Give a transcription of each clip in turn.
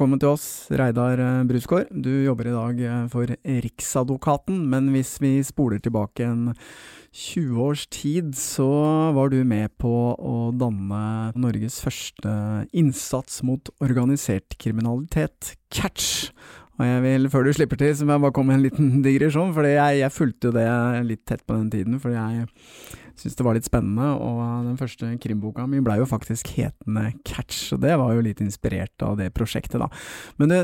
Velkommen til oss, Reidar eh, Brusgaard. Du jobber i dag eh, for Riksadvokaten, men hvis vi spoler tilbake en 20 års tid, så var du med på å danne Norges første innsats mot organisert kriminalitet, Catch. Og jeg vil, før du slipper til, så må jeg bare komme med en liten digresjon, for jeg, jeg fulgte jo det litt tett på den tiden, fordi jeg syntes det var litt spennende, og den første krimboka mi blei jo faktisk hetende Catch, og det var jo litt inspirert av det prosjektet, da. Men det,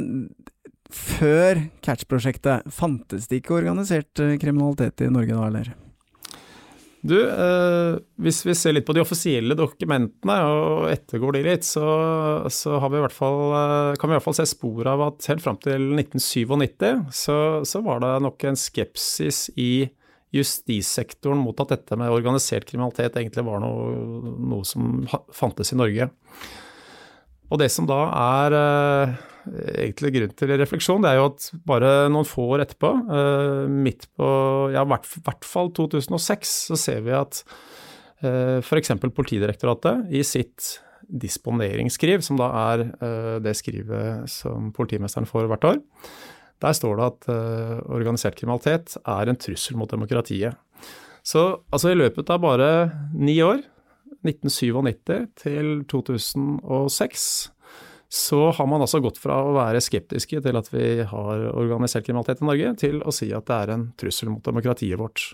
før Catch-prosjektet, fantes det ikke organisert eh, kriminalitet i Norge da, eller? Du, eh, hvis vi ser litt på de offisielle dokumentene og ettergår de litt, så, så vi fall, eh, kan vi i hvert fall se spor av at helt fram til 1997 så, så var det nok en skepsis i justissektoren mot at dette med organisert kriminalitet egentlig var noe, noe som fantes i Norge. Og det som da er eh, egentlig grunn til refleksjon, det er jo at bare noen få år etterpå, eh, midt på ja, i hvert, hvert fall 2006, så ser vi at eh, f.eks. Politidirektoratet i sitt disponeringsskriv, som da er det skrivet som politimesteren får hvert år, der står det at organisert kriminalitet er en trussel mot demokratiet. Så altså i løpet av bare ni år, 1997 til 2006, så har man altså gått fra å være skeptiske til at vi har organisert kriminalitet i Norge, til å si at det er en trussel mot demokratiet vårt.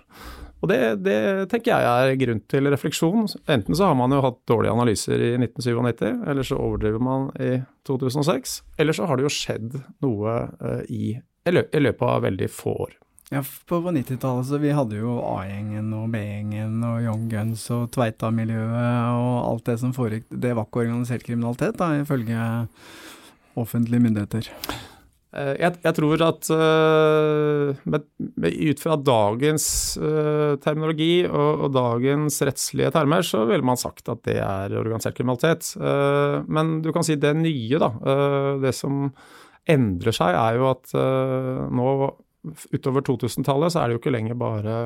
Og det, det, tenker jeg er grunn til refleksjon. Enten så har man jo hatt dårlige analyser i 1997, eller så overdriver man i 2006. Eller så har det jo skjedd noe uh, i, i løpet av veldig få år. Ja, på 90-tallet så vi hadde jo A-gjengen og B-gjengen og Young Guns og Tveita-miljøet og alt det som foregikk. Det var ikke organisert kriminalitet, da, ifølge offentlige myndigheter? Eh, jeg, jeg, tror at uh, med, med, ut fra dagens uh, terminologi og, og, dagens rettslige termer, så ville man sagt at det er organisert kriminalitet. Uh, men du kan si det nye, da. det som endrer seg, er jo at nå utover 2000-tallet så er det jo ikke lenger bare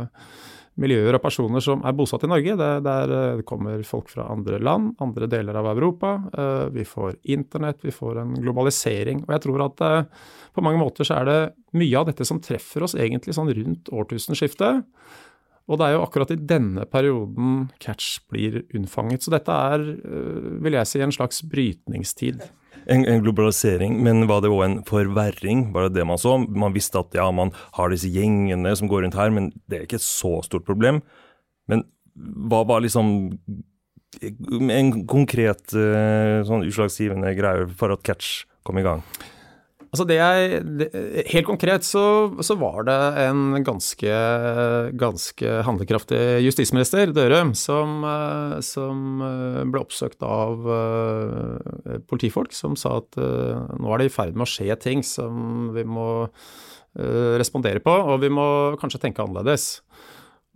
miljøer og personer som er bosatt i Norge. Det, der, det kommer folk fra andre land, andre deler av Europa. Eh, vi får internett, vi får en globalisering. Og jeg tror at eh, på mange måter så er det mye av dette som treffer oss egentlig sånn rundt årtusenskiftet. Og det er jo akkurat i denne perioden catch blir unnfanget. Så dette er, eh, vil jeg si, en slags brytningstid. En, en globalisering, men var det òg en forverring? Var det det man så? Man visste at ja, man har disse gjengene som går rundt her, men det er ikke et så stort problem. Men hva var liksom en konkret eh, sånn utslagsgivende greie for at catch kom i gang? Altså det jeg, det, helt konkret så, så, var det en ganske, ganske handlekraftig justisminister, Dørum, som, eh, som, eh, ble oppsøkt av uh, politifolk som sa at nå er det i ferd med å skje ting som vi må respondere på, og vi må kanskje tenke annerledes.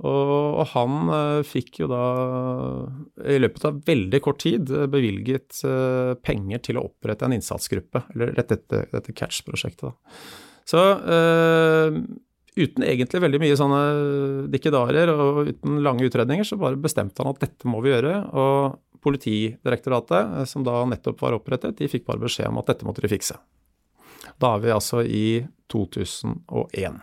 Og, han uh, fikk jo da, i løpet av veldig kort tid, eh, bevilget uh, penger til å opprette en innsatsgruppe, eller rett etter dette Catch-prosjektet. da. Så uh, uten egentlig veldig mye sånne dikkedarer og uten lange utredninger, så bare bestemte han at dette må vi gjøre. Og Politidirektoratet, som da nettopp var opprettet, de fikk bare beskjed om at dette måtte de fikse. Da er vi altså i 2001.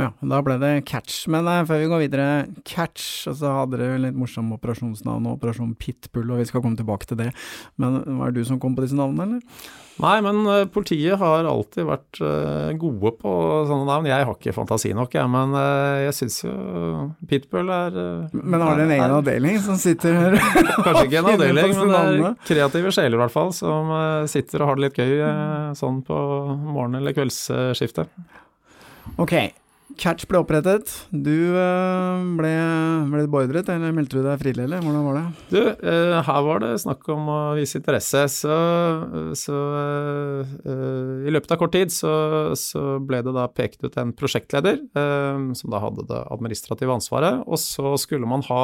Ja, da ble det Catch. Men eh, før vi går videre, Catch, og så hadde dere litt morsomme operasjonsnavn, Operasjon Pitbull, og vi skal komme tilbake til det. Men var det du som kom på disse navnene, eller? Nei, men uh, politiet har alltid vært uh, gode på sånne navn. Jeg har ikke fantasi nok, jeg, men jeg syns jo Pitbull er Men har dere en egen avdeling som sitter her? Kanskje ikke en avdeling, men det er kreative sjeler i hvert fall, som sitter og har det litt gøy sånn på morgen- eller kveldsskiftet. Ok, Catch ble opprettet. Du eh, ble, ble beordret, eller meldte du deg frivillig, eller hvordan var det? Du, eh, her var det snakk om å vise interesse. Så, så uh, i løpet av kort tid så, så, ble det da pekt ut en prosjektleder, som da hadde det administrative ansvaret. Og så skulle man ha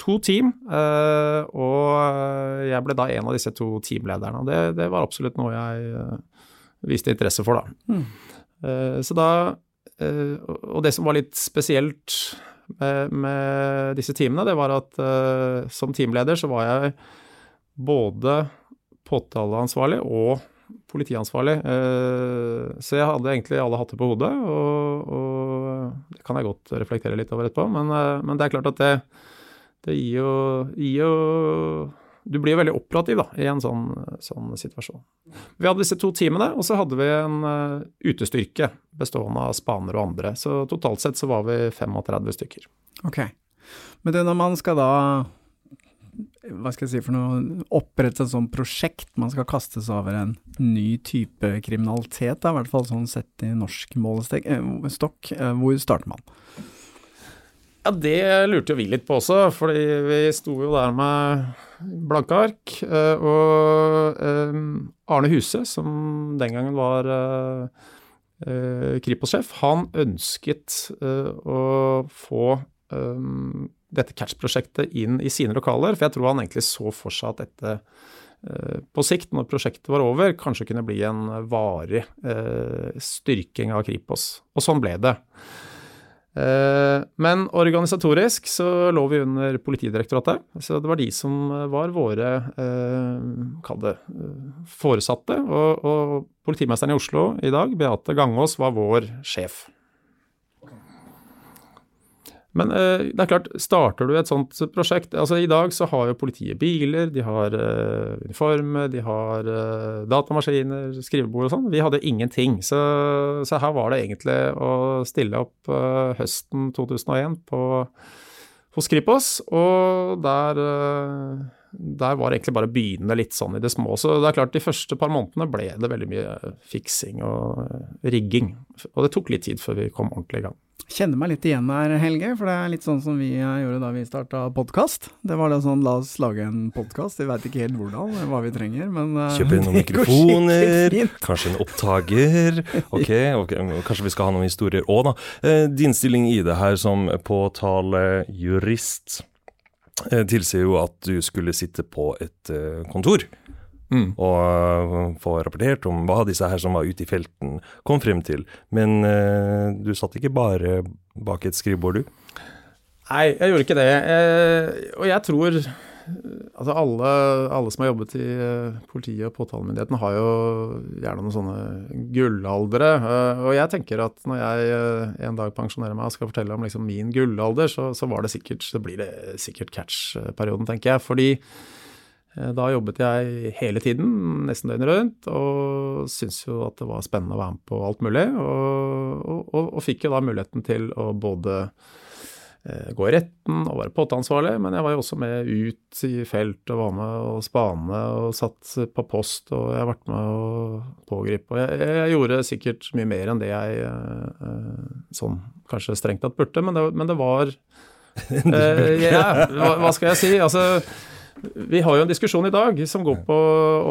to team, og jeg ble da en av disse to teamlederne. Og det, det var absolutt noe jeg viste interesse for, da. Mm. så da Eh, og det som var litt spesielt med, med disse teamene, det var at uh, som teamleder så var jeg både påtaleansvarlig og politiansvarlig. Eh, så jeg hadde egentlig alle hatter på hodet, og, og det kan jeg godt reflektere litt over etterpå. Men, eh, men det er klart at det, det gir, jo, gir jo Du blir veldig operativ da, i en sånn, sånn, situasjon. Vi hadde disse to teamene, og så hadde vi en uh, utestyrke bestående av spanere og andre. Så totalt sett så var vi 35 stykker. Ok. Men det når man skal da hva skal jeg si for noe, opprette et sånt prosjekt. Man skal kastes over en ny type kriminalitet, da, i hvert fall sånn sett i norsk målestokk. Eh, hvor starter man? Ja, det lurte jo vi litt på også, fordi vi sto jo der med blanke ark. Eh, og eh, Arne Huse, som den gangen var Kripos-sjef, han ønsket å få dette Catch-prosjektet inn i sine lokaler. For jeg tror han egentlig så for seg at dette eh, på sikt, når prosjektet var over, kanskje kunne bli en varig eh, styrking av Kripos. Og sånn ble det. Eh, men organisatorisk så lå vi under Politidirektoratet. Så det var de som var våre kall det foresatte. Og, og politimesteren i Oslo i dag, Beate Gangås, var vår sjef. Men eh, det er klart, starter du et sånt prosjekt altså I dag så har jo politiet biler, de har uh, uniformer, de har uh, datamaskiner, skrivebord og sånn. Vi hadde ingenting. Så, så, her var det egentlig å stille opp uh, høsten 2001 på, hos Kripos, og der der var egentlig bare begynne litt sånn i det små. Så det er klart, de første par månedene ble det veldig mye fiksing og rigging. Og det tok litt tid før vi kom ordentlig i gang. Kjenner meg litt igjen her, Helge, for det er litt sånn som vi gjorde da vi starta podkast. Det var det sånn, la oss lage en podkast, vi veit ikke helt hvordan, hva vi trenger, men Kjøpe inn noen mikrofoner, kanskje en opptaker. Ok, okay, kanskje vi skal ha noen historier òg, da. Din stilling i det her som påtalejurist tilsier jo at du skulle sitte på et kontor. Mm. Og uh, få rapportert om hva disse her som var ute i felten kom frem til. Men eh, du satt ikke bare bak et skrivebord, du? Nei, jeg gjorde ikke det. Eh, og jeg tror Altså alle, alle, som har jobbet i uh, politiet og påtalemyndigheten har jo gjerne noen sånne gullaldere. Uh, og jeg tenker at når jeg en dag pensjonerer meg og skal fortelle om liksom, min gullalder, så, så, var det sikkert, så blir det sikkert catch-perioden, tenker jeg. Fordi Eh, da jobbet jeg hele tiden, nesten døgnet rundt, og syntes jo at det var spennende å være med på alt mulig. Og, og, og fikk jo da muligheten til å både eh, gå i retten og være påtansvarlig, men jeg var jo også med ut i felt og var med å spane og satt på post, og jeg har vært med å pågripe. Og jeg, jeg gjorde sikkert mye mer enn det jeg eh, sånn kanskje strengt tatt burde, men det, men det var eh, ja, hva, hva skal jeg si? Altså vi har jo en diskusjon i dag som går på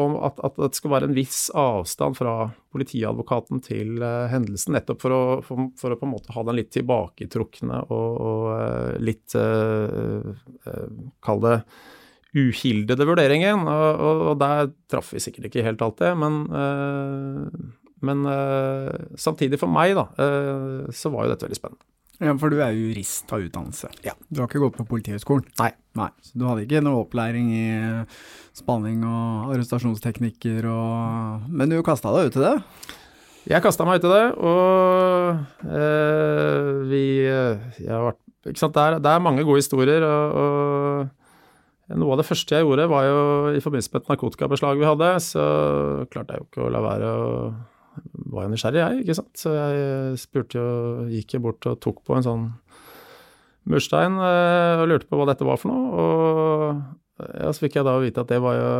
om at, at, det skal være en viss avstand fra politiadvokaten til uh, hendelsen, nettopp for å, for, for å, på en måte ha den litt tilbaketrukne og, og uh, litt uh, Kall det uhildede vurderingen. Og, og, og, der traff vi sikkert ikke helt alt det, men, men samtidig for meg, da, så var jo dette veldig spennende. Ja, For du er jurist av utdannelse. Ja. Du har ikke gått på Politihøgskolen? Nei. Nei. Så du hadde ikke noe opplæring i spaning og arrestasjonsteknikker og Men du kasta deg ut i det? Jeg kasta meg ut i det, og øh, vi Jeg har vært Ikke sant, det er, det er mange gode historier, og, og noe av det første jeg gjorde, var jo i forbindelse med et narkotikabeslag vi hadde, så klarte jeg jo ikke å la være å var jo nysgjerrig, jeg. ikke sant? Så jeg spurte jo, gikk jo bort og tok på en sånn murstein eh, og lurte på hva dette var for noe. Og ja, så fikk jeg da vite at det var jo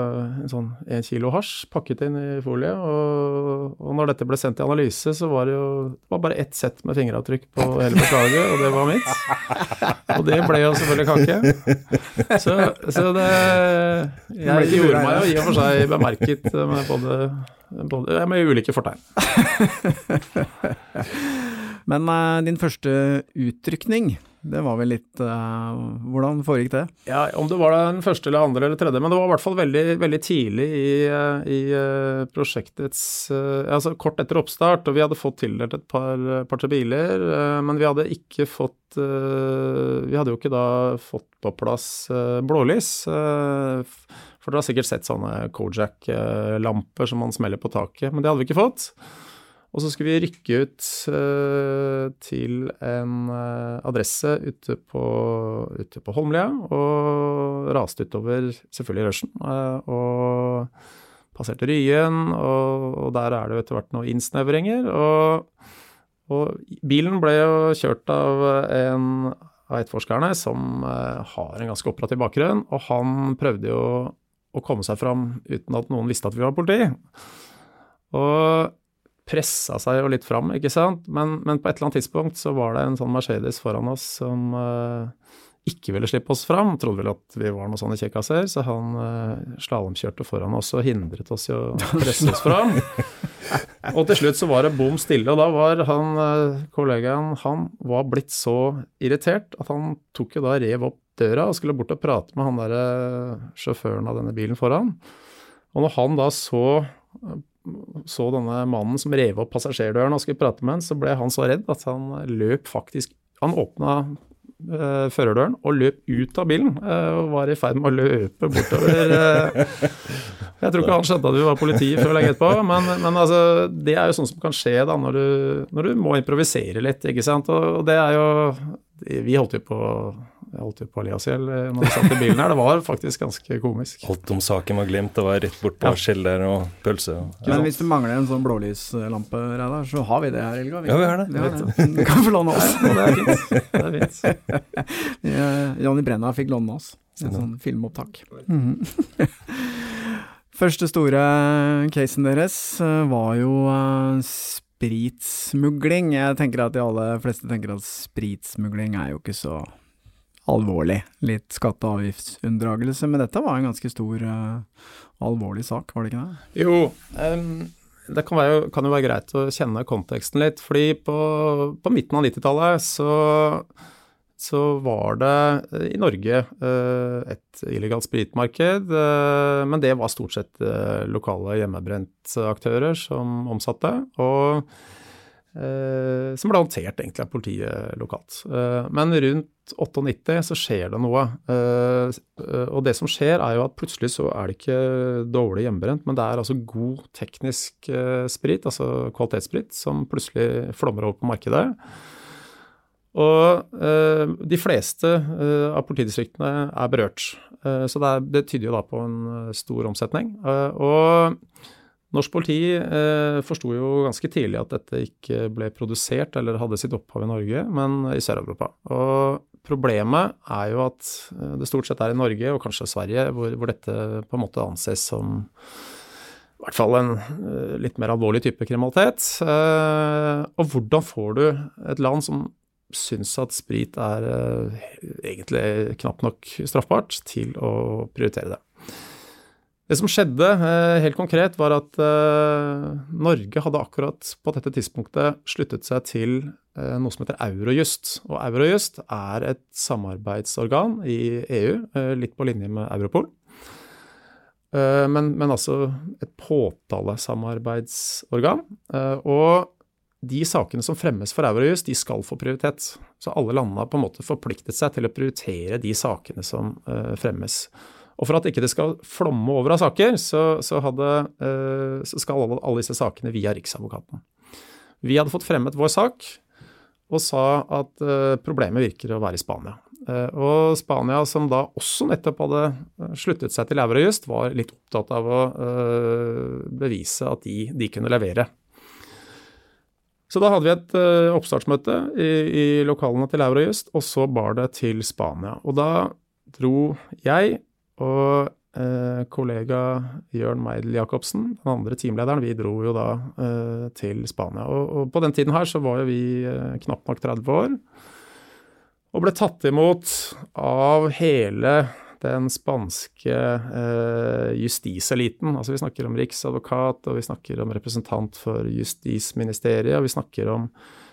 en sånn én kilo hasj pakket inn i folie. Og, og, når dette ble sendt til analyse, så var det jo det var bare ett sett med fingeravtrykk på hele beslaget, og det var mitt. Og det ble jo selvfølgelig kake. Så, så det Jeg gjorde meg jo i og for seg bemerket med både, både med ulike fortegn. Men uh, din første utrykning det var vel litt uh, Hvordan foregikk det? Ja, Om det var den første eller andre eller tredje, men det var i hvert fall veldig, veldig tidlig i, eh, i uh, prosjektets uh, Altså kort etter oppstart, og vi hadde fått tildelt et par, par tre biler, men vi hadde ikke fått Vi hadde jo ikke da fått på plass blålys. For dere har sikkert sett sånne Kojak-lamper som man smeller på taket, men det hadde vi ikke fått. Og så skulle vi rykke ut uh, til en uh, adresse ute på, ute på Holmlia, og raste utover selvfølgelig Røsjen. Uh, og passerte Ryen, og, og, der er det etter hvert noen innsnevringer. Og, og, bilen ble jo kjørt av en av etterforskerne som har en ganske operativ bakgrunn, og han prøvde jo å komme seg fram uten at noen visste at vi var politi. Og pressa seg jo litt fram, ikke sant. Men, men, på et eller annet tidspunkt så var det en sånn Mercedes foran oss som uh, ikke ville slippe oss fram. Trodde vel at vi var noen sånne kjekkaser, så han uh, slalåmkjørte foran oss og hindret oss i å presse oss fram. og til slutt så var det bom stille, og da var han uh, kollegaen han var blitt så irritert at han tok jo da rev opp døra og skulle bort og prate med han derre sjåføren av denne bilen foran. Og når han da så så denne mannen som rev opp passasjerdøren og skulle prate med han, så ble han så redd at han løp faktisk Han åpna eh, førerdøren og løp ut av bilen eh, og var i ferd med å løpe bortover. Eh. jeg tror ikke han skjønte at vi var politi før lenge etterpå, men, men altså, det er jo sånn som kan skje da når du, når du må improvisere litt, ikke sant. Og det er jo Vi holdt jo på jeg holdt jo på å le av selv når vi satt i bilen her. Det var faktisk ganske komisk. Holdt om saken var glemt. Det var rett bort på ja. skjeller og pølse. Og, Men hvis du mangler en sånn blålyslampe, Reidar, så har vi det her, Helga. ja, vi har det. Vi har det. Du kan få låne oss. Ja, det er fint. Det er fint. Jonny Brenna fikk låne oss. En sånn filmopptak. Mm -hmm. Første store casen deres eh, var jo uh, spritsmugling. Jeg tenker at de aller fleste tenker at spritsmugling er jo ikke så alvorlig. Litt skatte- og avgiftsunndragelse, men dette var en ganske stor uh, alvorlig sak, var det ikke det? Jo, um, det kan, være, kan, jo være greit å kjenne konteksten litt. fordi på, på midten av 90-tallet så, så, var det eh, i Norge uh, et illegalt spritmarked, uh, men det var stort sett lokale hjemmebrentaktører som omsatte. og Eh, som ble håndtert egentlig av politiet lokalt. Eh, men rundt 98 så skjer det noe. Eh, og det som skjer er jo at plutselig så er det ikke dårlig hjemmebrent, men det er altså god teknisk sprit, altså kvalitetssprit, som plutselig flommer over på markedet. Og de fleste av politidistriktene er berørt. så det, er, det tyder jo da på en stor omsetning. og Norsk politi eh, forsto jo ganske tidlig at dette ikke ble produsert eller hadde sitt opphav i Norge, men i Sør-Europa. Og problemet er jo at eh, det stort sett er i Norge, og kanskje Sverige, hvor, hvor dette på en måte anses som i hvert fall en eh, litt mer alvorlig type kriminalitet. Eh, og hvordan får du et land som syns at sprit er uh, egentlig knapt nok straffbart, til å prioritere det? Det som skjedde eh, helt konkret, var at eh, Norge hadde akkurat på dette tidspunktet sluttet seg til eh, noe som heter Eurojust. Og Eurojust er et samarbeidsorgan i EU, litt på linje med Europol. Men, men altså et påtalesamarbeidsorgan. Og de sakene som fremmes for Eurojust, de skal få prioritet. Så alle landene har på en måte forpliktet seg til å prioritere de sakene som fremmes. Og for at ikke det skal flomme over av saker, så, så, hadde, eh, så skal alle, alle, disse sakene via Riksadvokaten. Vi hadde fått fremmet vår sak og sa at eh, problemet virker å være i Spania. Eh, og Spania, som da også nettopp hadde sluttet seg til Eurojust, var litt opptatt av å bevise at de, de kunne levere. Så da hadde vi et oppstartsmøte i, i lokalene til Eurojust, og så bar det til Spania. Og da dro jeg og eh, kollega Jørn Meidel Jacobsen, den andre teamlederen, vi dro jo da eh, til Spania. Og, og, på den tiden her så var jo vi eh, knapt nok 30 år. Og ble tatt imot av hele den spanske eh, justiseliten. Altså vi snakker om riksadvokat, og vi snakker om representant for justisministeriet, og vi snakker om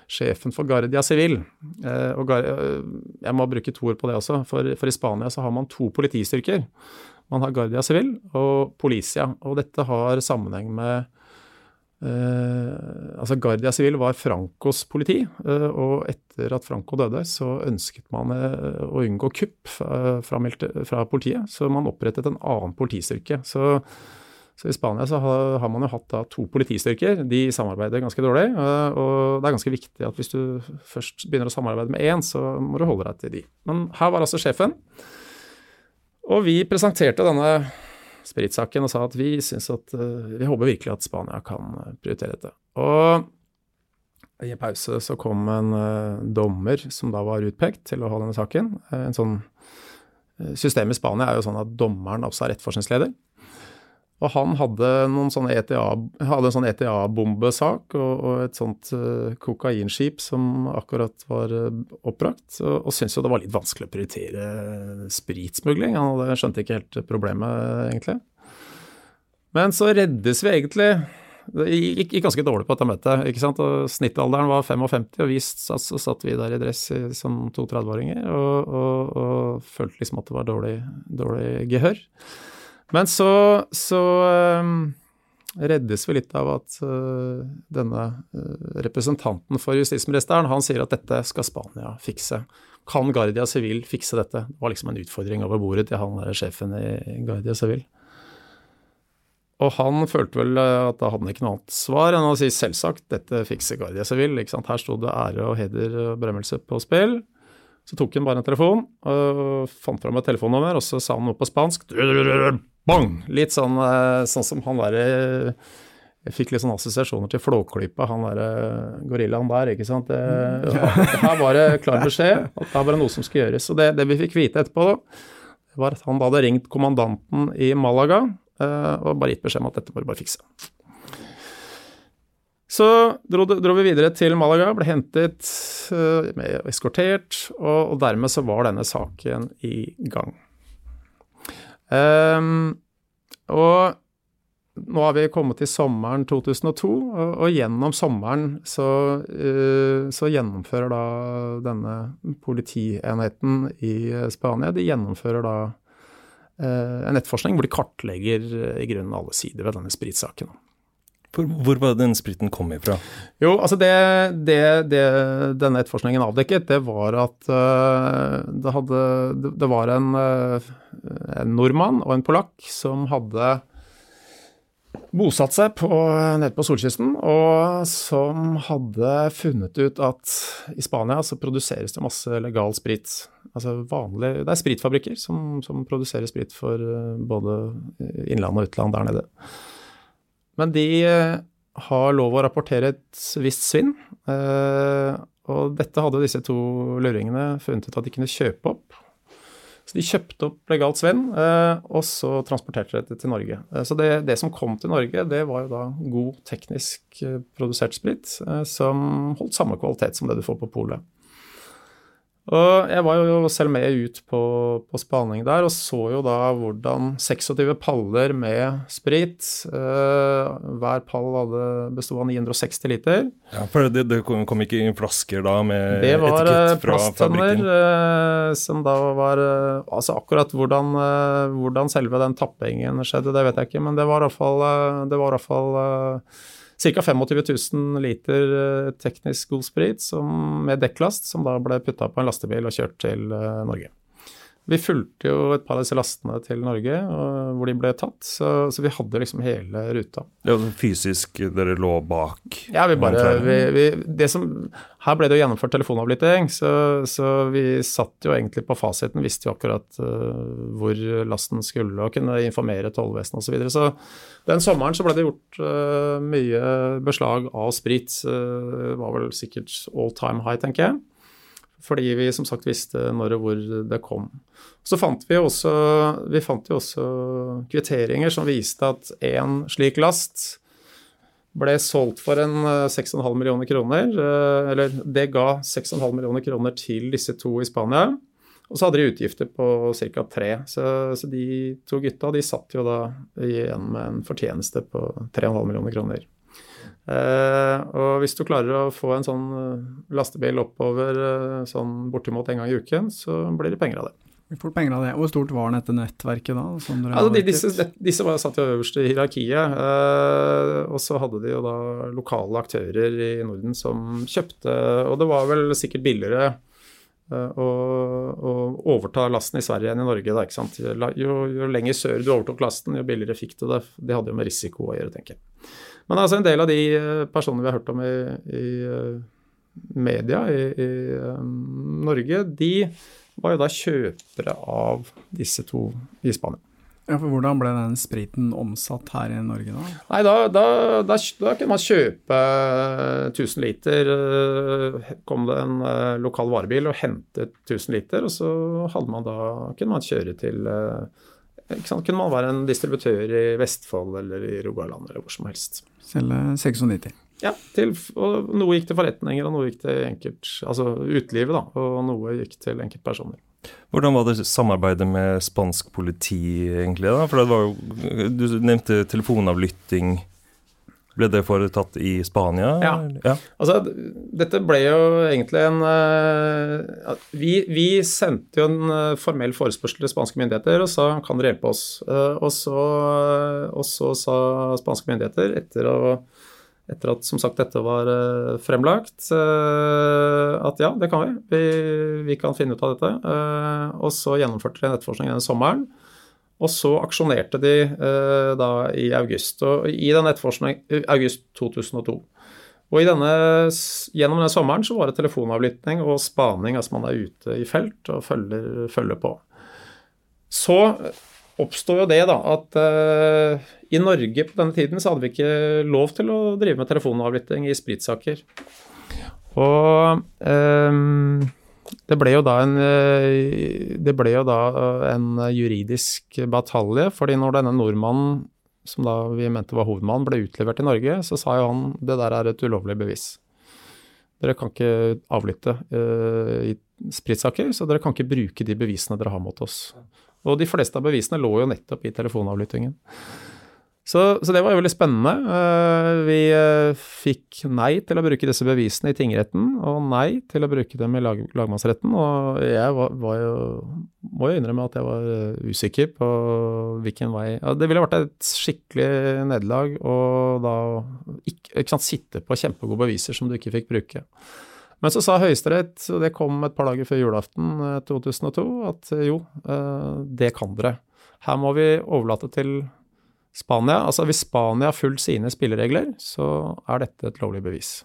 sjefen for Guardia Civil. Eh, og eh, jeg må bruke to ord på det også, for, for, i Spania så har man to politistyrker. Man har Guardia Civil og Policia, og dette har sammenheng med eh, altså Guardia Civil var Francos politi, eh, og etter at Franco døde, så ønsket man eh, å unngå kupp fra, fra, politiet, så man opprettet en annen politistyrke. Så, så i Spania så har, man jo hatt da to politistyrker, de samarbeider ganske dårlig. og det er ganske viktig at hvis du først begynner å samarbeide med én, så må du holde deg til de. Men her var altså sjefen, og vi presenterte denne spritsaken og sa at vi syns at uh, vi håper virkelig at Spania kan eh, prioritere dette. Og i pause så kom en dommer som da var utpekt til å ha denne saken. en sånn Systemet i Spania er jo sånn at dommeren også er etterforskningsleder. Og han hadde, ETA, hadde en sånn ETA-bombesak og, og, et sånt uh, kokainskip som akkurat var uh, oppbrakt, og, og syntes jo det var litt vanskelig å prioritere spritsmugling. Han hadde, skjønte ikke helt problemet, egentlig. Men så reddes vi egentlig Det gikk, gikk ganske dårlig på dette møtet. ikke sant? Og Snittalderen var 55, og vi så, så satt vi der i dress som to 30-åringer og, og, og, følte liksom at det var dårlig, dårlig gehør. Men så, så um, reddes vi litt av at uh, denne uh, representanten for justisministeren han sier at dette skal Spania fikse. Kan Guardia Civil fikse dette? Det var liksom en utfordring over bordet til han der sjefen i Guardia Civil. Og han følte vel uh, at da hadde han ikke noe annet svar enn å si selvsagt, dette fikser Guardia Civil. Ikke sant? Her sto det ære og heder og berømmelse på spill. Så tok han bare en telefon og fant fram et telefonnummer, og så sa han noe på spansk. Bang! Litt sånn, eh, sånn som han derre Jeg fikk litt sånn assosiasjoner til Flåklypa, han der gorillaen der, ikke sant. Det, her var det klar beskjed at her var det noe som skulle gjøres. Og det, det vi fikk vite etterpå, var at han da hadde ringt kommandanten i Malaga eh, og bare gitt beskjed om at dette må du bare fikse. Så dro, dro, vi videre til Malaga, ble hentet, eskortert, og, og, dermed så var denne saken i gang. Um, og nå har vi kommet til sommeren 2002, og, og gjennom sommeren så, uh, så, gjennomfører da denne politienheten i Spania de gjennomfører da uh, en etterforskning hvor de kartlegger i grunnen alle sider ved denne spritsaken. Hvor, hvor var den spriten kom ifra? Jo, altså det, det, det denne etterforskningen avdekket, det var at uh, det, hadde, det, var en, uh, en, nordmann og en polakk som hadde bosatt seg på, nede på solkysten, og som hadde funnet ut at i Spania så produseres det masse legal sprit. Altså vanlig, Det er spritfabrikker som, som produserer sprit for uh, både innland og utland der nede. Men de eh, har lov å rapportere et visst svinn. Eh, og dette hadde disse to luringene funnet ut at de kunne kjøpe opp. Så de kjøpte opp legalt svinn, eh, og så transporterte de det til Norge. Så det, det, som kom til Norge, det var jo da god teknisk produsert sprit som holdt samme kvalitet som det du får på polet. Og jeg var jo selv med ut på, på, spaning der, og så jo da hvordan 26 paller med sprit eh, Hver pall hadde bestod av 960 liter. Ja, For det, det kom, kom, ikke inn flasker da med etikett fra fabrikken? Det var plasttønner eh, som da var uh, Altså akkurat hvordan, hvordan, selve den tappingen skjedde, det vet jeg ikke, men det var iallfall, det var i hvert fall ca. 25 000 liter eh, teknisk god sprit som, med dekklast, som da ble putta på en lastebil og kjørt til eh, Norge. Vi fulgte jo et par av disse lastene til Norge, hvor de ble tatt. Så, så, vi hadde liksom hele ruta. Ja, Fysisk dere lå bak? Ja, vi bare vi, vi, det som, Her ble det jo gjennomført telefonavlytting, så, så, vi satt jo egentlig på fasiten, visste jo akkurat uh, hvor lasten skulle og kunne informere tollvesenet osv. Så, videre. så den sommeren så ble det gjort uh, mye beslag av sprit. Uh, det var vel sikkert all time high, tenker jeg. Fordi vi som sagt visste når og hvor det kom. Så fant vi også, vi fant jo også kvitteringer som viste at én slik last ble solgt for en 6,5 eh, millioner kroner. Eh, eller det ga 6,5 millioner kroner til disse to i Spania. Og så hadde de utgifter på ca. tre. Så, så, de to gutta de satt jo da igjen med en fortjeneste på 3,5 millioner kroner. Uh, og hvis du klarer å få en sånn uh, lastebil oppover uh, sånn bortimot en gang i uken, så blir det penger av det. Vi får penger av det. Hvor stort var dette nettverket da? Altså, de, disse, disse, var satt i øverst i hierarkiet. Eh, og så hadde de jo da lokale aktører i Norden som kjøpte Og det var vel sikkert billigere eh, å, å overta lasten i Sverige enn i Norge. Da, ikke sant? Jo, jo lenger sør du overtok lasten, jo billigere fikk du det. Det hadde jo med risiko å gjøre, tenker jeg. Men altså en del av de eh, personene vi har hørt om i, i eh, media i, i um, Norge, de var jo da kjøpere av disse to i Spania. Ja, for Hvordan ble den spriten omsatt her i Norge da? Nei, Da, da, da, da kunne man kjøpe 1000 liter. Kom det en lokal varebil og hentet 1000 liter, og så man da, kunne man kjøre til uh? Kunne man være en distributør i Vestfold eller i Rogaland eller hvor som helst. Selge 96. Ja, til, og noe gikk til forretninger, og noe gikk til enkelt, altså utelivet, da, og noe gikk til enkeltpersoner. Hvordan var det samarbeidet med spansk politi, egentlig? da? For det var jo, Du nevnte telefonavlytting. Ble det foretatt i Spania? Ja. ja. Altså, dette ble jo egentlig en uh, vi, vi, sendte jo en uh, formell forespørsel til spanske myndigheter og sa kan dere hjelpe oss. Uh, og, så, og, så, sa spanske myndigheter, etter å etter at som sagt dette var fremlagt, at ja, det kan vi. vi. vi. kan finne ut av dette. Og så gjennomførte de en etterforskning denne sommeren. Og så aksjonerte de da i august. I den etterforskningen august 2002. Og denne, gjennom denne sommeren så var det telefonavlytting og spaning, altså man er ute i felt og følger, følger på. Så oppstår jo det da at eh, i Norge på denne tiden så hadde vi ikke lov til å drive med telefonavlytting i spritsaker. Og um, det ble en eh, det ble jo da en juridisk batalje, fordi når denne nordmannen som da vi mente var hovedmannen, ble utlevert i Norge, så sa jo han det der er et ulovlig bevis. Dere kan ikke avlytte uh, i spritsaker, så dere kan ikke bruke de bevisene dere har mot oss. Og de fleste av bevisene lå jo nettopp i telefonavlyttingen. Så, så, det var jo veldig spennende. Eh, vi eh, fikk nei til å bruke disse bevisene i tingretten, og nei til å bruke dem i lag, lagmannsretten. Og jeg var, var jo, må jo innrømme at jeg var eh, usikker på hvilken vei ja, Det ville vært et skikkelig nederlag å da ikke, ikke sant, sitte på kjempegode beviser som du ikke fikk bruke. Men så sa Høyesterett, og det kom et par dager før julaften 2002, eh, at jo, det kan dere. Her må vi overlate til Spania. Altså hvis Spania har fulgt sine spilleregler, så er dette et lovlig bevis.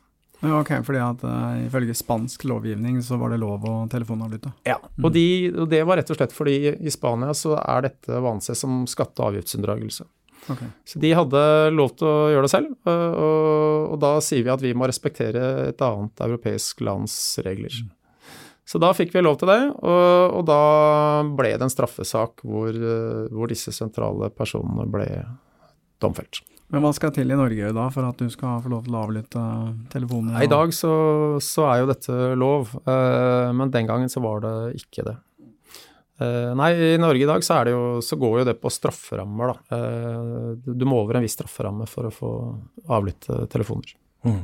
Ja, ok, fordi at uh, Ifølge spansk lovgivning så var det lov å telefonavlytte? Ja, og, de, og, det var rett og slett fordi i Spania så er dette å anse som skatte- og avgiftsunndragelse. Okay. Så de hadde lov til å gjøre det selv, og, og, da sier vi at vi må respektere et annet europeisk lands regler. Mm. Så da fikk vi lov til det, og, og da ble det en straffesak hvor, hvor, disse sentrale personene ble domfelt. Men hva skal til i Norge da for at du skal få lov til å avlytte telefonen? I dag så, så, er jo dette lov, eh, men den gangen så var det ikke det. Nei, i Norge i dag så, jo, så, går jo det på strafferammer, da. Du må over en viss strafferamme for å få avlytte telefoner. Mm.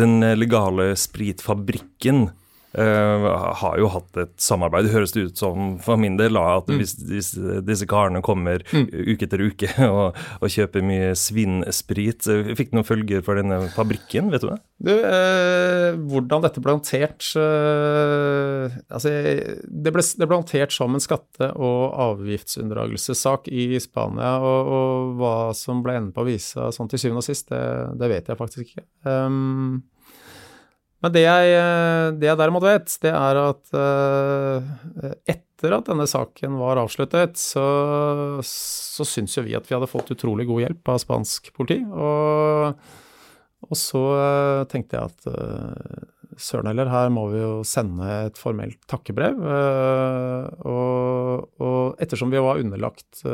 Den legale spritfabrikken har jo hatt et samarbeid. Det høres det ut som for min del at mm. hvis, hvis, disse karene kommer mm. uke etter uke og, og kjøper mye svinnsprit, fikk det noen følger for denne fabrikken, vet du det? Du, eh, hvordan dette ble håndtert eh, Altså, det ble, det ble, håndtert som en skatte- og avgiftsunndragelsessak i Spania, og, og, hva som ble enden på visa sånn til syvende og sist, det, det vet jeg faktisk ikke. Um, men det jeg, eh, det jeg, derimot vet, det er at uh, etter at denne saken var avsluttet, så, så syns jo vi at vi hadde fått utrolig god hjelp av spansk politi. Og, og så uh, tenkte jeg at søren heller, her må vi jo sende et formelt takkebrev. Og, og, ettersom vi var underlagt,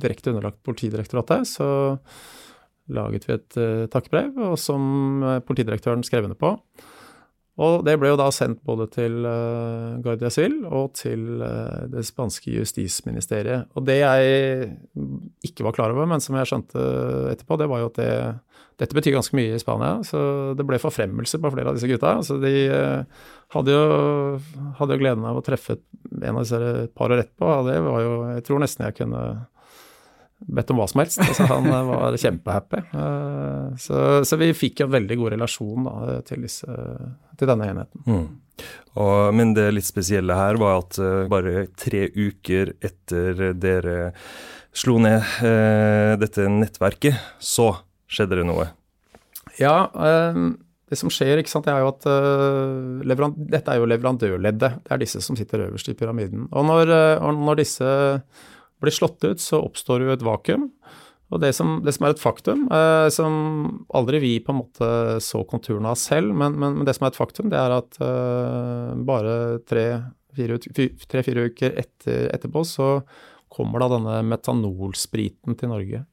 direkte underlagt Politidirektoratet, så laget vi et uh, takkebrev, og som uh, politidirektøren skrev under på. Og det ble jo da sendt både til uh, Guardia Civil og til uh, det spanske justisministeriet. Og det jeg ikke var klar over, men som jeg skjønte etterpå, det var jo at det, dette betyr ganske mye i Spania. Så det ble forfremmelse på flere av disse gutta. Så de uh, hadde, jo, hadde jo gleden av å treffe en av disse et par år etterpå, og det var jo Jeg tror nesten jeg kunne bedt om hva som helst. Altså, han eh, var kjempehappy. Eh, så, så, vi fikk en veldig god relasjon da, til, disse, til, denne enheten. Mm. Og, men det litt spesielle her var at uh, bare tre uker etter dere slo ned eh, dette nettverket, så skjedde det noe. Ja, eh, det som skjer, ikke sant, det er jo at dette er jo leverandørleddet. Det er disse som sitter øverst i pyramiden. Og når, og når disse blir slått ut, så oppstår jo et vakuum. Og det som, det som er et faktum, eh, som aldri vi på en måte så konturene av selv, men, men, men, det som er et faktum, det er at eh, bare tre-fire tre, uker etter, etterpå så kommer da denne metanolspriten til Norge.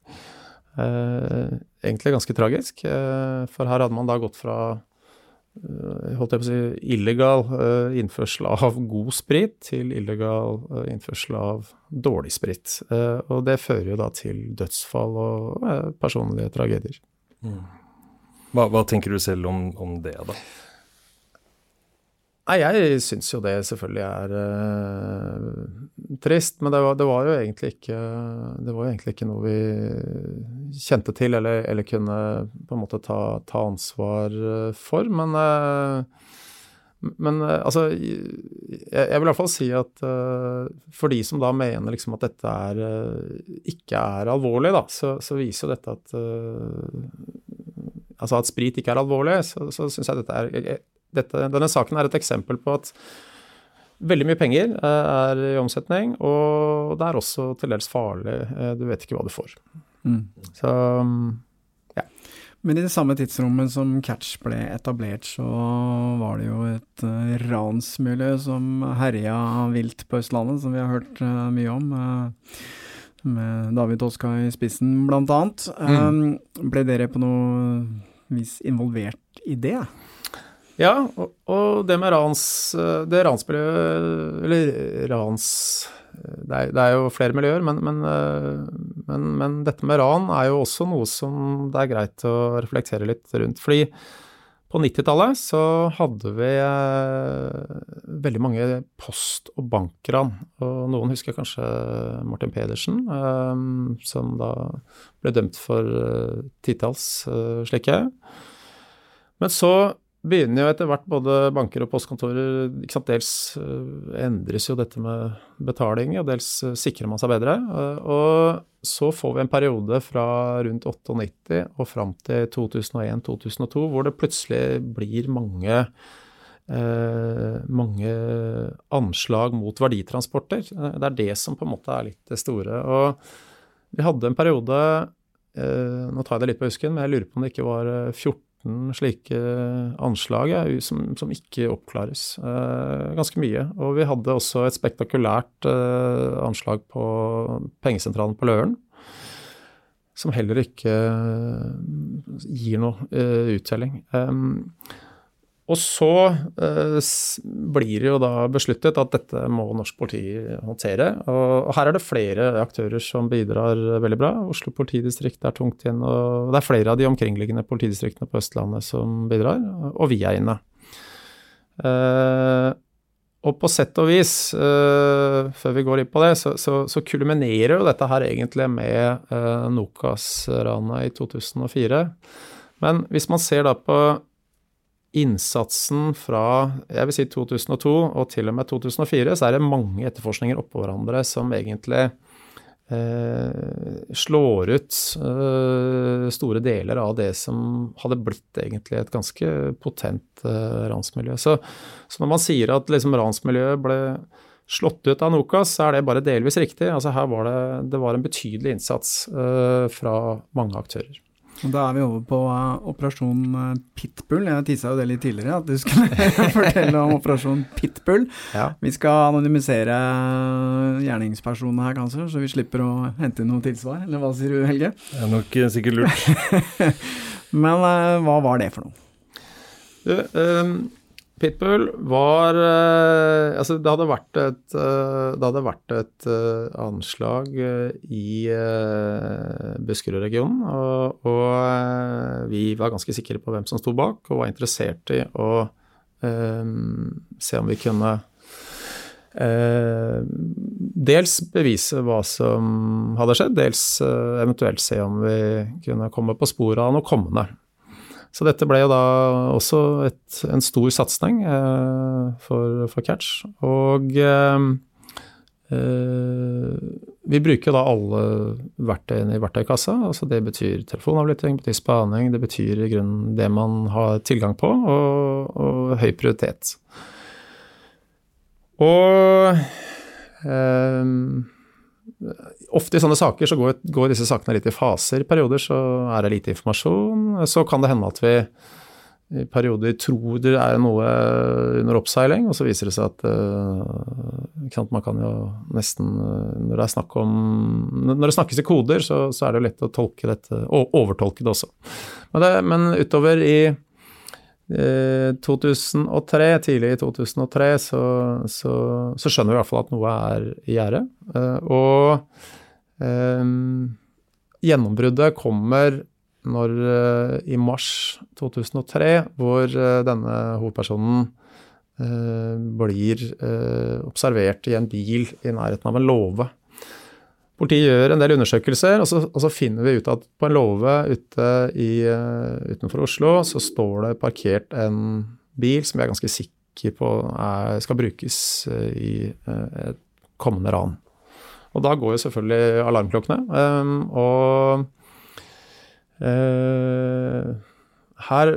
Eh, egentlig ganske tragisk, eh, for her hadde man da gått fra holdt jeg på å si, illegal uh, innførsel av god sprit til illegal uh, innførsel av dårlig sprit. Og det fører jo da til dødsfall og personlige tragedier. Mm. Hva, hva, tenker du selv om, om det, da? Nei, jeg syns jo det selvfølgelig er uh, trist, men det var, det var, jo egentlig ikke Det var jo egentlig ikke noe vi kjente til eller, eller kunne på en måte ta, ta ansvar eh, for. Men, uh, men uh, altså jeg, jeg, vil i hvert fall si at for de som da mener liksom at dette er, ikke er alvorlig, da, så, så viser jo dette at Altså at sprit ikke er alvorlig, så, så syns jeg dette er dette, denne saken er et eksempel på at veldig mye penger eh, er i omsetning, og det er også til dels farlig. Eh, du vet ikke hva du får. Mm. Så ja. Men i det samme tidsrommet som Catch ble etablert, så var det jo et uh, ransmiljø som herja vilt på Østlandet, som vi har hørt mye om. Med David Toska i spissen, blant annet. Mm. ble dere på noe vis involvert i det? Ja, og, og det med rans eh, Det ransmiljøet Eller rans det er, det er, jo flere miljøer, men, men, eh, men, men, dette med ran er jo også noe som det er greit å reflektere litt rundt. Fordi på 90-tallet så hadde vi eh, veldig mange post- og bankran. Og noen husker kanskje Martin Pedersen, eh, som da ble dømt for eh, titalls eh, slike. Men så begynner jo etter hvert både banker og postkontorer Dels uh, endres jo dette med betaling, og dels uh, sikrer man seg bedre. Uh, og så får vi en periode fra rundt 98 og fram til 2001-2002 hvor det plutselig blir mange mange anslag mot verditransporter. Det er det som på en måte er litt det store. Og vi hadde en periode Nå tar jeg det litt på husken, men jeg lurer på om det ikke var 14 14 slike anslag ja, som, som, ikke oppklares. Eh, ganske mye. Og vi hadde også et spektakulært eh, anslag på pengesentralen på Løren. Som heller ikke eh, gir noe eh, uttelling. Og så eh, blir det jo da besluttet at dette må norsk politi håndtere. Og, og, her er det flere aktører som bidrar veldig bra. Oslo politidistrikt er tungt inn, og det er flere av de omkringliggende politidistriktene på Østlandet som bidrar, og vi er inne. Eh, og på sett og vis, eh, før vi går inn på det, så, så, så kulminerer jo dette her egentlig med eh, Nokas-ranet i 2004. Men hvis man ser da på innsatsen fra jeg vil si 2002 og til og med 2004, så er det mange etterforskninger oppå hverandre som egentlig eh, slår ut eh, store deler av det som hadde blitt egentlig et ganske potent eh, ransmiljø. Så, så, når man sier at liksom ransmiljøet ble slått ut av Nokas, så er det bare delvis riktig. Altså her var det, det var en betydelig innsats eh, fra mange aktører. Da er vi over på uh, Operasjon uh, Pitbull. Jeg tissa jo det litt tidligere, at du skulle fortelle om Operasjon Pitbull. Ja. Vi skal anonymisere uh, gjerningspersonene her, kanskje, så vi slipper å hente inn noe tilsvar. Eller hva sier du, Helge? Det er nok sikkert lurt. Men hva var det for noe? Du, um, Pitbull var eh, Altså, det hadde vært et, eh, det hadde vært et eh, anslag eh, i uh, Buskerud-regionen, og, og eh, vi var ganske sikre på hvem som sto bak, og var interessert i å eh, se om vi kunne eh, dels bevise hva som hadde skjedd, dels eh, eventuelt se om vi kunne komme på sporet av noe kommende. Så dette ble jo da også et, en stor satsing eh, for, for, Catch. Og eh, eh, vi bruker da alle verktøyene i verktøykassa. altså Det betyr telefonavlytting, det betyr spaning, det betyr i grunnen det man har tilgang på, og, og høy prioritet. Og eh, Ofte i sånne saker så går, går, disse sakene litt i faser. I perioder så er det lite informasjon. Så kan det hende at vi i perioder tror det er noe under oppseiling, og så viser det seg at uh, man kan jo nesten Når det er snakk om Når det snakkes i koder, så, så er det jo lett å tolke dette, og overtolke det også. Men, det, men utover i 2003, eh, tidlig i 2003, så, så, så, skjønner vi i hvert fall at noe er i gjære. Eh, og um, gjennombruddet kommer når i mars 2003, hvor denne hovedpersonen blir observert i en bil i nærheten av en låve. Politiet gjør en del undersøkelser, og så, og så, finner vi ut at på en låve uh, utenfor Oslo så står det parkert en bil som vi er ganske sikre på er, skal brukes uh, i uh, et kommende ran. Og da går jo selvfølgelig alarmklokkene. Um, og her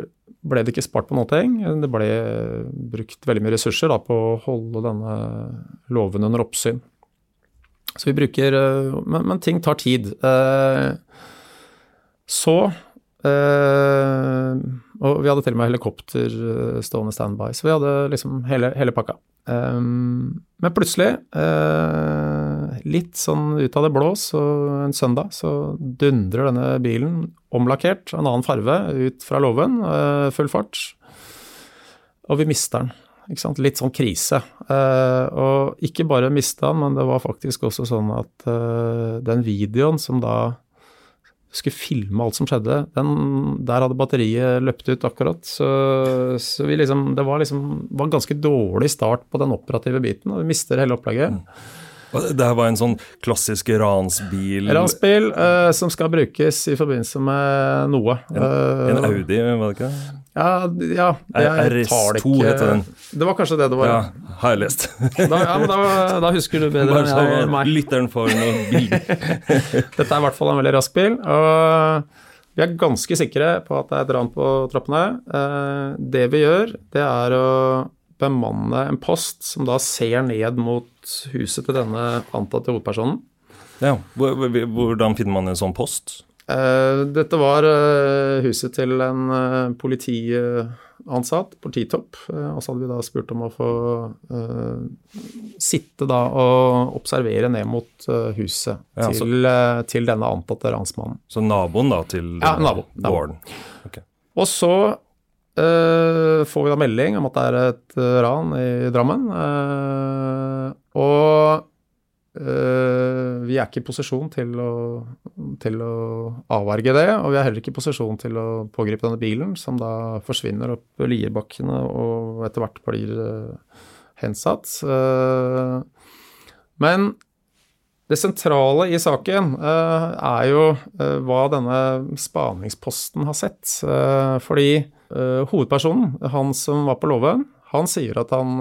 ble det ikke spart på noe. Det ble brukt veldig mye ressurser da, på å holde denne låven under oppsyn. Så vi bruker eh, Men, men ting tar tid. Eh, så eh, Og vi hadde til og med helikopter stående standby, så vi hadde liksom hele, hele pakka. Men plutselig, litt sånn ut av det blå, så en søndag, så dundrer denne bilen, omlakkert, en annen farve, ut fra låven, full fart. Og vi mister den. Litt sånn krise. Uh, og ikke bare mista han, men det var faktisk også sånn at uh, den videoen som da skulle filme alt som skjedde, den, der hadde batteriet løpt ut akkurat. Så, så vi liksom Det var liksom var en ganske dårlig start på den operative biten, og vi mister hele opplegget. Mm. Det her var en sånn klassisk ransbil Ransbil eh, som skal brukes i forbindelse med noe. En, en eh, Audi, var det ikke? Ja, ja RS2 heter den. Det var kanskje det det var. Ja, har jeg lest. da, ja, men da, da, husker du bedre enn jeg, meg. Lytteren får noen bilder. Dette er i hvert fall en veldig rask bil. og vi er ganske sikre på at det er et ran på trappene. Uh, det vi gjør, det er å bemanne en post som da ser ned mot huset til denne antatte hovedpersonen. Ja, Hvordan finner man en sånn post? Uh, dette var uh, huset til en uh, politiansatt, polititopp. og så hadde vi da spurt om å få sitte da og observere ned mot huset ja, til, så, til, denne antatte ransmannen. Så naboen da til ja, nabo, gården? Okay. Og så Uh, får vi da melding om at det er et ran i Drammen. Uh, og vi er ikke i posisjon til å, til å, avverge det. Og vi er heller ikke i posisjon til å pågripe denne bilen, som da forsvinner opp Lierbakkene og etter hvert blir hensatt. men det sentrale i saken er jo hva denne spaningsposten har sett. Fordi hovedpersonen, han som var på låven, han sier at han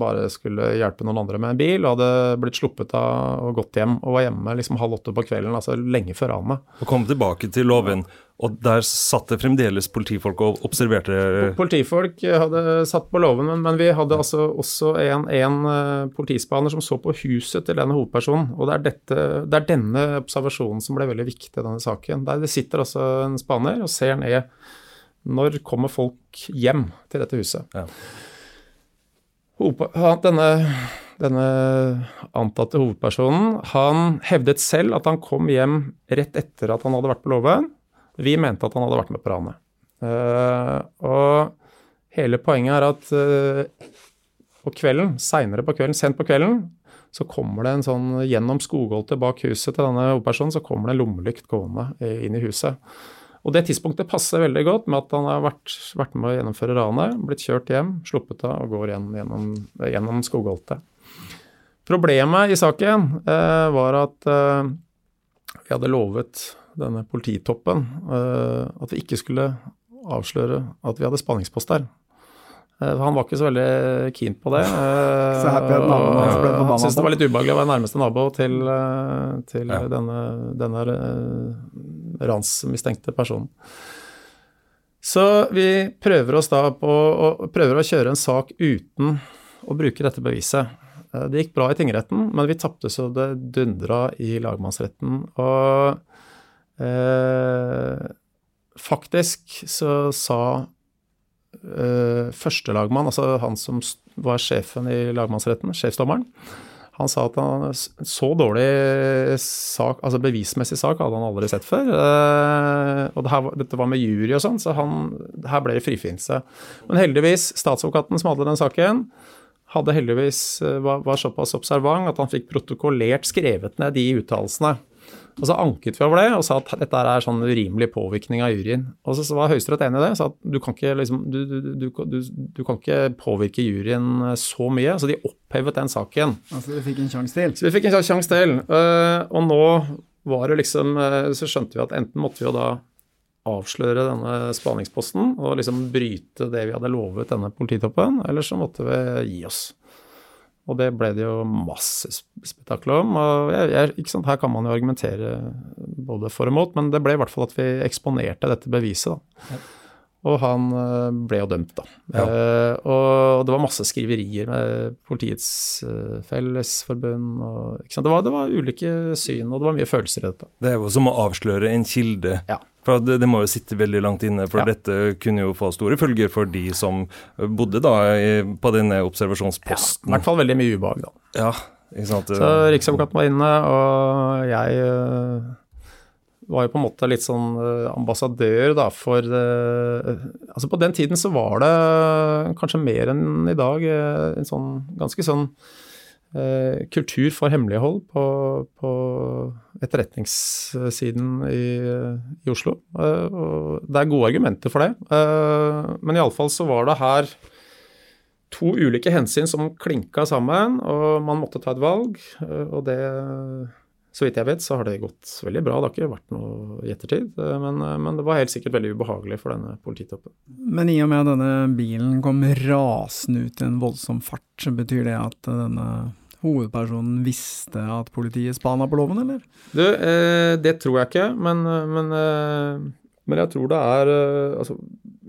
bare skulle hjelpe noen andre med en bil, og hadde blitt sluppet av og gått hjem og var hjemme liksom halv åtte på kvelden, altså lenge før ranet. Og kom tilbake til låven. Og der satt det fremdeles politifolk og observerte Politifolk hadde satt på låven, men, men, vi hadde altså også en, en uh, politispaner som så på huset til denne hovedpersonen. Og det er, dette, det er, denne observasjonen som ble veldig viktig i denne saken. Der det sitter altså en spaner og ser ned Når kommer folk hjem til dette huset? Ja. Denne, denne antatte hovedpersonen, han hevdet selv at han kom hjem rett etter at han hadde vært på låven vi mente at han hadde vært med på ranet. Uh, og hele poenget er at uh, på kvelden, seinere på kvelden, sent på kvelden, så kommer det en sånn Gjennom skogholtet bak huset til denne hovedpersonen så kommer det en lommelykt gående inn i huset. Og Det tidspunktet passer veldig godt med at han har vært, vært med å gjennomføre ranet, blitt kjørt hjem, sluppet av og går igjen gjennom, gjennom skogholtet. Problemet i saken eh, var at eh, vi hadde lovet denne polititoppen eh, at vi ikke skulle avsløre at vi hadde spanningspost der. Eh, han var ikke så veldig keen på det. så happy at naboen ble Han Syntes det var litt ubehagelig å være nærmeste nabo til, eh, til ja. denne, denne ransmistenkte personen. Så vi prøver oss da på å, prøver å kjøre en sak uten å bruke dette beviset. Det gikk bra i tingretten, men vi tapte så det dundra i lagmannsretten. Og eh, faktisk så sa eh, førstelagmann, altså han som var sjefen i lagmannsretten, sjefsdommeren, han sa at han, så dårlig sak, altså bevismessig sak hadde han aldri sett før. Uh, og det her, dette var med jury og sånn, så han, her ble det frifinnelse. Men heldigvis, statsadvokaten som hadde den saken, hadde heldigvis, eh, var, var såpass observant at han fikk protokollert skrevet ned de uttalelsene. Og så anket vi over det og sa at dette er sånn urimelig påvirkning av juryen. Og så var Høyesterett enig i det. Sa at du kan, ikke, liksom, du, du, du, du kan ikke påvirke juryen så mye. Så de opphevet den saken. Altså du fikk en sjanse til? Så vi fikk en sjanse til. Uh, og nå var det liksom uh, Så skjønte vi at enten måtte vi jo da avsløre denne spaningsposten og liksom bryte det vi hadde lovet denne polititoppen, eller så måtte vi gi oss. Og det ble det jo masse spetakkel om. og jeg, jeg, ikke sant, Her kan man jo argumentere både for og mot, men det ble i hvert fall at vi eksponerte dette beviset. da. Ja. Og han eh, ble jo dømt, da. Ja. Uh, og det var masse skriverier med Politiets uh, Fellesforbund. Og, det, var, det, var, ulike syn, og det var mye følelser i dette. Det er jo som å avsløre en kilde. Ja. For det, det, må jo sitte veldig langt inne, for ja. dette kunne jo få store følger for de som bodde da på denne observasjonsposten. Ja, I hvert fall veldig mye ubehag, da. Ja, ikke sant? Så Riksadvokaten var inne, og jeg var jo på en måte litt sånn uh, ambassadør da for uh, Altså på den tiden så var det kanskje mer enn i dag en sånn ganske sånn Eh, kultur for hemmelighold på, på etterretningssiden i, i Oslo. Eh, og det er gode argumenter for det. Eh, men iallfall så var det her to ulike hensyn som klinka sammen, og man måtte ta et valg. Og det så vidt jeg vet, så har det gått veldig bra. Det har ikke vært noe i ettertid. Men, men, det var helt sikkert veldig ubehagelig for denne polititoppen. Men i og med at denne bilen kom rasende ut i en voldsom fart, så betyr det at denne hovedpersonen visste at politiet spana på loven, eller? Du, eh, det tror jeg ikke, men, men, eh, men jeg tror det er eh, Altså,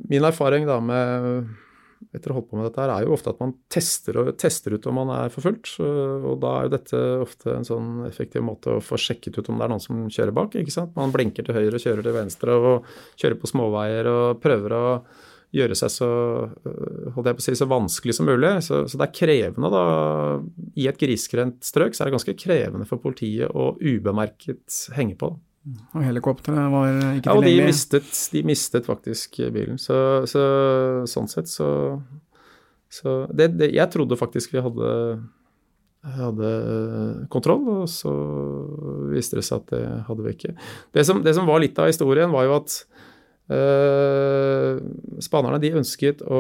min erfaring da med etter å ha holdt på med dette her, er jo ofte at man tester, og, tester ut om man er forfulgt. Og da er jo dette ofte en sånn effektiv måte å få sjekket ut om det er noen som kjører bak. ikke sant? Man blinker til høyre, kjører til venstre og kjører på småveier og prøver å gjøre seg så, øh, si, så vanskelig som mulig. Så, så, det er krevende, da. I et grisgrendt strøk så er det ganske krevende for politiet å ubemerket henge på. Og helikopteret var ikke tilgjengelig? Ja, og de mistet, de mistet faktisk bilen. Så, så sånn sett så, så det, det, Jeg trodde faktisk vi hadde hadde kontroll, og så viste det seg at det hadde vi ikke. Det som, det som var litt av historien, var jo at Uh, spanerne de ønsket å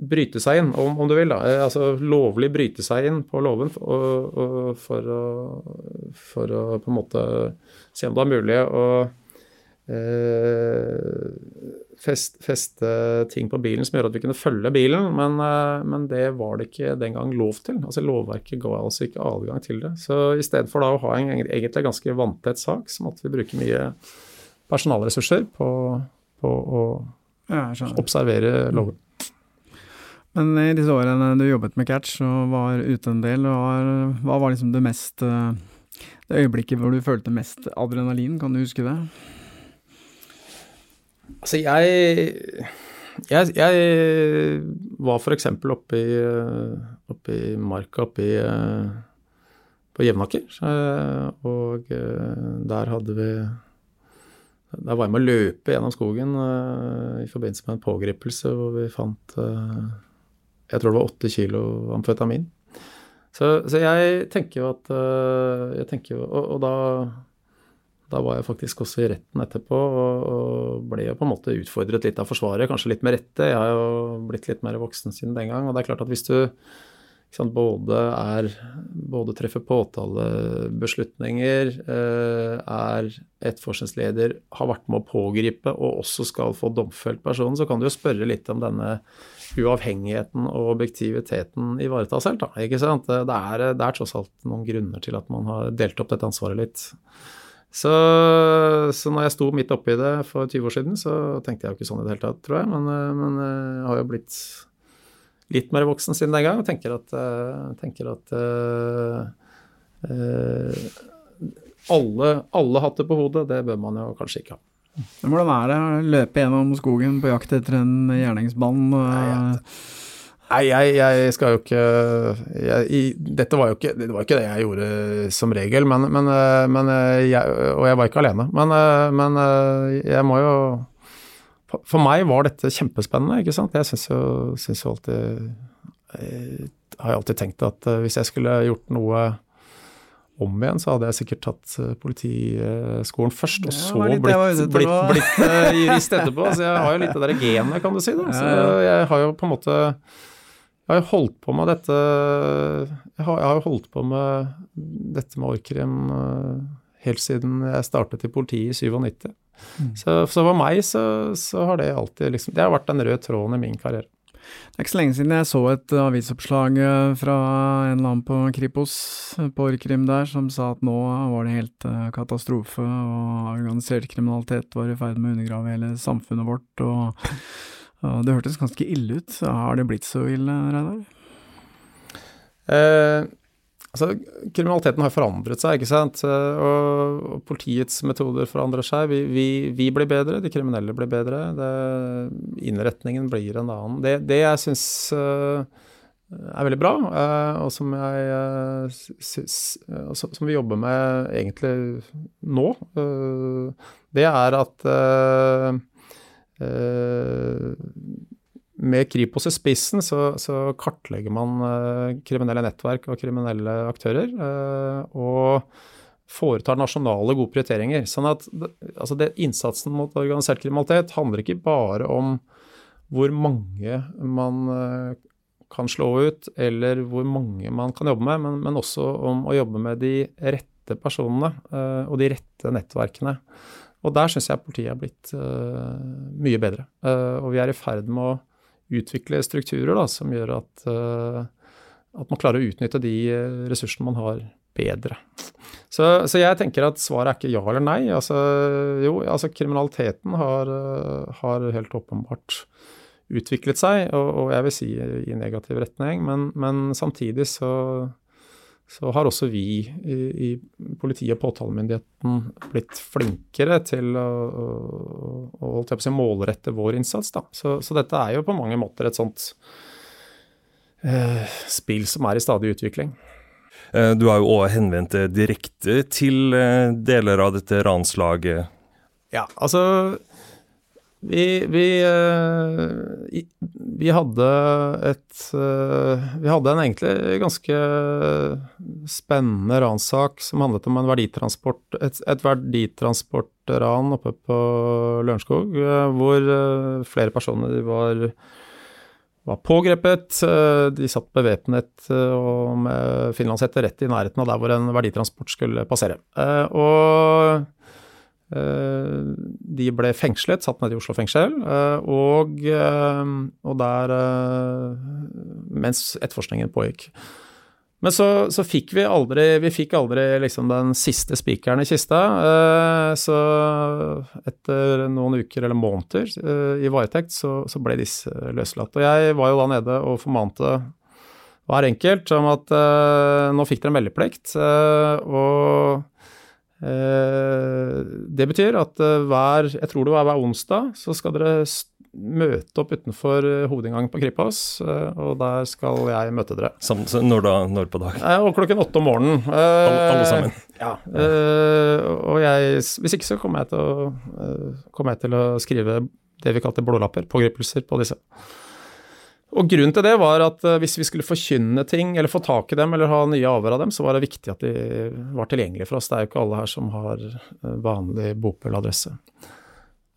bryte seg inn, om, om du vil. da, uh, altså Lovlig bryte seg inn på låven for, for, for, å på en måte se om det er mulig å uh, fest, feste ting på bilen som gjør at vi kunne følge bilen. Men, men, det var det ikke den gang lov til. altså Lovverket ga altså ikke adgang til det. Så i stedet for da å ha en egentlig ganske vanntett sak, så måtte vi bruke mye personalressurser på, på å ja, observere loven. Men i disse årene du jobbet med catch og var ute en del, var, hva var liksom det mest eh, Det øyeblikket hvor du følte mest adrenalin, kan du huske det? Altså, jeg jeg, jeg var f.eks. oppe i, oppe i marka oppe i, på Jevnaker. Og der hadde vi Da var jeg med å løpe gjennom skogen uh, i forbindelse med en pågripelse hvor vi fant uh, Jeg tror det var åtte kilo amfetamin. Så, så, jeg tenker jo at uh, jeg tenker jo, Og, og da, da, var jeg faktisk også i retten etterpå og, og, ble jo på en måte utfordret litt av Forsvaret, kanskje litt med rette. Jeg har jo blitt litt mer voksen siden den gang. Og det er klart at hvis du både, er, både treffer påtalebeslutninger, eh, er etterforskningsleder, har vært med å pågripe og også skal få domfelt personen, så kan du jo spørre litt om denne uavhengigheten og objektiviteten ivaretas helt, Da? Det er, det er tross alt noen grunner til at man har delt opp dette ansvaret litt. Så, så når jeg sto midt oppi det for 20 år siden, så tenkte jeg jo ikke sånn i det hele tatt, tror jeg. Men, eh, men jeg eh, har jo blitt litt mer voksen siden den gang og tenker at, uh, tenker at uh, uh, alle, alle hatter på hodet, det bør man jo kanskje ikke ha. Hvordan er det å løpe gjennom skogen på jakt etter en gjerningsmann? Nei, jeg, jeg, skal jo ikke jeg, Dette var jo ikke, det var ikke det jeg gjorde som regel, men, men, men jeg, Og jeg var ikke alene. Men, men jeg må jo for meg var dette kjempespennende, ikke sant. Jeg syns jo, synes jo alltid jeg eh, har jeg alltid tenkt at eh, hvis jeg skulle gjort noe om igjen, så hadde jeg sikkert tatt eh, politiskolen først, og så blitt, blitt, blitt, blitt uh, jurist etterpå. Så jeg har jo litt det der genet, kan du si. Da. Så jeg har jo på en måte Jeg har jo holdt på med dette Jeg har, jeg har holdt på med dette med orkrim helt siden jeg startet i politiet i 97. Mm. Så, så, for meg så, så, har det alltid liksom Det har vært den røde tråden i min karriere. Det er ikke så lenge siden jeg så et avisoppslag eh, fra en eller annen på Kripos på Orkrim der, som sa at nå var det helt eh, katastrofe, og organisert kriminalitet var i ferd med å undergrave hele samfunnet vårt. og, og Det hørtes ganske ille ut. Har det blitt så ille, Reidar? Eh, Altså, kriminaliteten har forandret seg, ikke sant. Og, og politiets metoder forandrer seg. Vi, vi, vi, blir bedre, de kriminelle blir bedre. Det, innretningen blir en annen. Det, det jeg syns uh, er veldig bra, uh, og som, jeg, som, vi jobber med egentlig nå, det er at med Kripos i spissen så, så kartlegger man uh, kriminelle nettverk og kriminelle aktører. Uh, og foretar nasjonale gode prioriteringer. Sånn at altså det, Innsatsen mot organisert kriminalitet handler ikke bare om hvor mange man uh, kan slå ut, eller hvor mange man kan jobbe med, men, men også om å jobbe med de rette personene og de rette nettverkene. Og der syns jeg politiet er blitt mye bedre. og vi er i ferd med å utvikle strukturer da, som gjør at, uh, at, man klarer å utnytte de eh, ressursene man har, bedre. Så, så, jeg tenker at svaret er ikke ja eller nei. Altså, jo, altså kriminaliteten har, uh, har, helt åpenbart utviklet seg, og, og, jeg vil si i negativ retning, men, men samtidig så så har også vi i, i politiet og påtalemyndigheten blitt flinkere til å, å, å si, målrette vår innsats. Så, så, dette er jo på mange måter et sånt eh, spill som er i stadig utvikling. Eh, du har jo òg henvendt direkte til eh, deler av dette ranslaget. Ja, altså vi, vi, eh, vi, hadde et eh, Vi hadde en egentlig ganske spennende ranssak som handlet om verditransport, et, et verditransportran oppe på Lørenskog, eh, hvor flere personer var, var pågrepet. De satt bevæpnet og med finlandshette rett i nærheten av der hvor en verditransport skulle passere. Og de ble fengslet, satt ned i Oslo fengsel, eh, og, eh, og der Mens etterforskningen pågikk. Men så, så, fikk vi aldri Vi fikk aldri liksom den siste spikeren i kista. Så etter noen uker eller måneder i varetekt, så, så ble disse løslatt. Og jeg var jo da nede og formante hver enkelt om at nå fikk dere meldeplikt. og Eh, det betyr at eh, hver, jeg tror det var hver onsdag, så skal dere møte opp utenfor hovedinngangen på Kripos, og der skal jeg møte dere. Sam, når da? Når på dag? Og klokken åtte om morgenen. Alle, alle sammen? Ja. Og jeg, hvis ikke så kommer jeg, til å, kommer jeg til å skrive det vi kalte blålapper, pågripelser på disse. Og Grunnen til det var at hvis vi skulle forkynne ting, eller få tak i dem, eller ha nye avhør av dem, så var det viktig at de var tilgjengelige for oss. Det er jo ikke alle her som har vanlig bopel-adresse.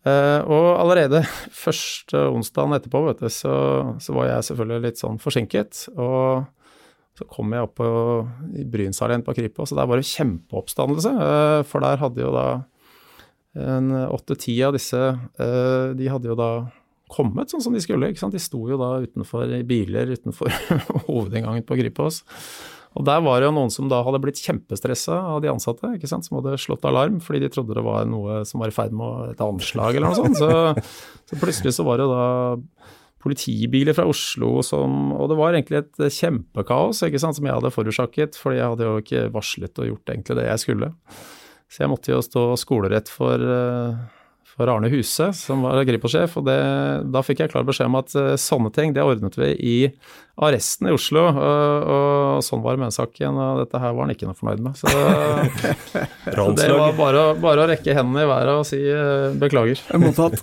Uh, og allerede første onsdagen etterpå, vet du, så, så, var jeg selvfølgelig litt sånn forsinket. Og så kom jeg opp på, i Brynsalen på Kripos, og der var det kjempeoppstandelse. For der hadde jo da åtte-ti av disse De hadde jo da kommet sånn som de skulle. De sto jo da utenfor biler utenfor hovedinngangen på Gripås. Og der var det jo noen som da hadde blitt kjempestressa av de ansatte, ikke sant, som hadde slått alarm fordi de trodde det var noe som var i ferd med et anslag eller noe sånt. Så, så plutselig så var det jo da politibiler fra Oslo som Og det var egentlig et kjempekaos ikke sant, som jeg hadde forårsaket, fordi jeg hadde jo ikke varslet og gjort egentlig det jeg skulle. Så jeg måtte jo stå skolerett for uh, for Arne Huse, som var Gripo-sjef. og det, Da fikk jeg klar beskjed om at uh, sånne ting det ordnet vi i arresten i Oslo. Og, og sånn var det med den saken, og dette her var han ikke noe fornøyd med. Så, så det var bare, bare, å rekke hendene i været og si uh, beklager. Mottatt.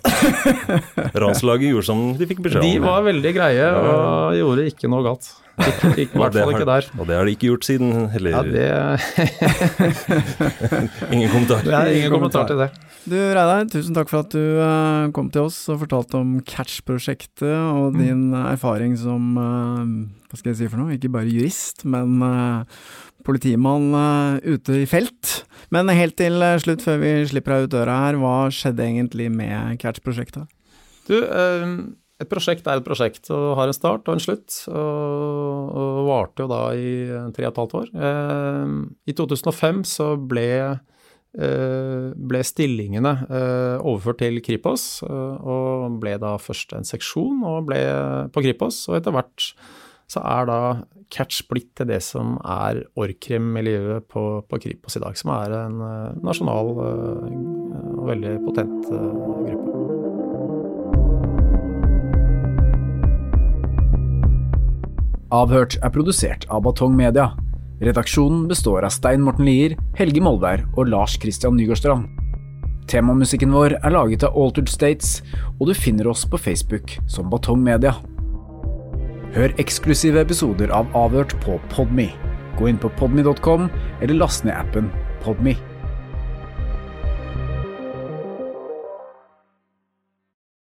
Ranslaget gjorde som de fikk beskjed om. De var veldig greie og gjorde ikke noe galt. Ikke, ikke, I hvert fall ikke der. Og det har de ikke gjort siden heller. Ja, det Ingen kommentar. Det er ingen kommentar til det. Du Reidar, tusen takk for at du uh, kom til oss og fortalte om Catch-prosjektet og mm. din erfaring som uh, hva skal jeg si for noe, ikke bare jurist, men politimann ute i felt. Men helt til slutt, før vi slipper deg ut døra her, hva skjedde egentlig med Catch-prosjektet? Du, et prosjekt er et prosjekt og har en start og en slutt, og, og varte jo da i tre og et halvt år. Eh, I 2005 så ble, eh, ble stillingene eh, overført til Kripos, og ble da først en seksjon og ble på Kripos, og etter hvert så er da Catch blitt til det som er org.krim-miljøet på, på, Kripos i dag, som er en nasjonal og veldig potent gruppe. Avhørt er produsert av Batong Media. Redaksjonen består av Stein Morten Lier, Helge Molvær og Lars Christian Nygårdstrand. Temamusikken vår er laget av Altered States, og du finner oss på Facebook som Batong Media. Hør eksklusive episoder av Avhørt på Podme. Gå inn på podme.com, eller last ned appen Podme.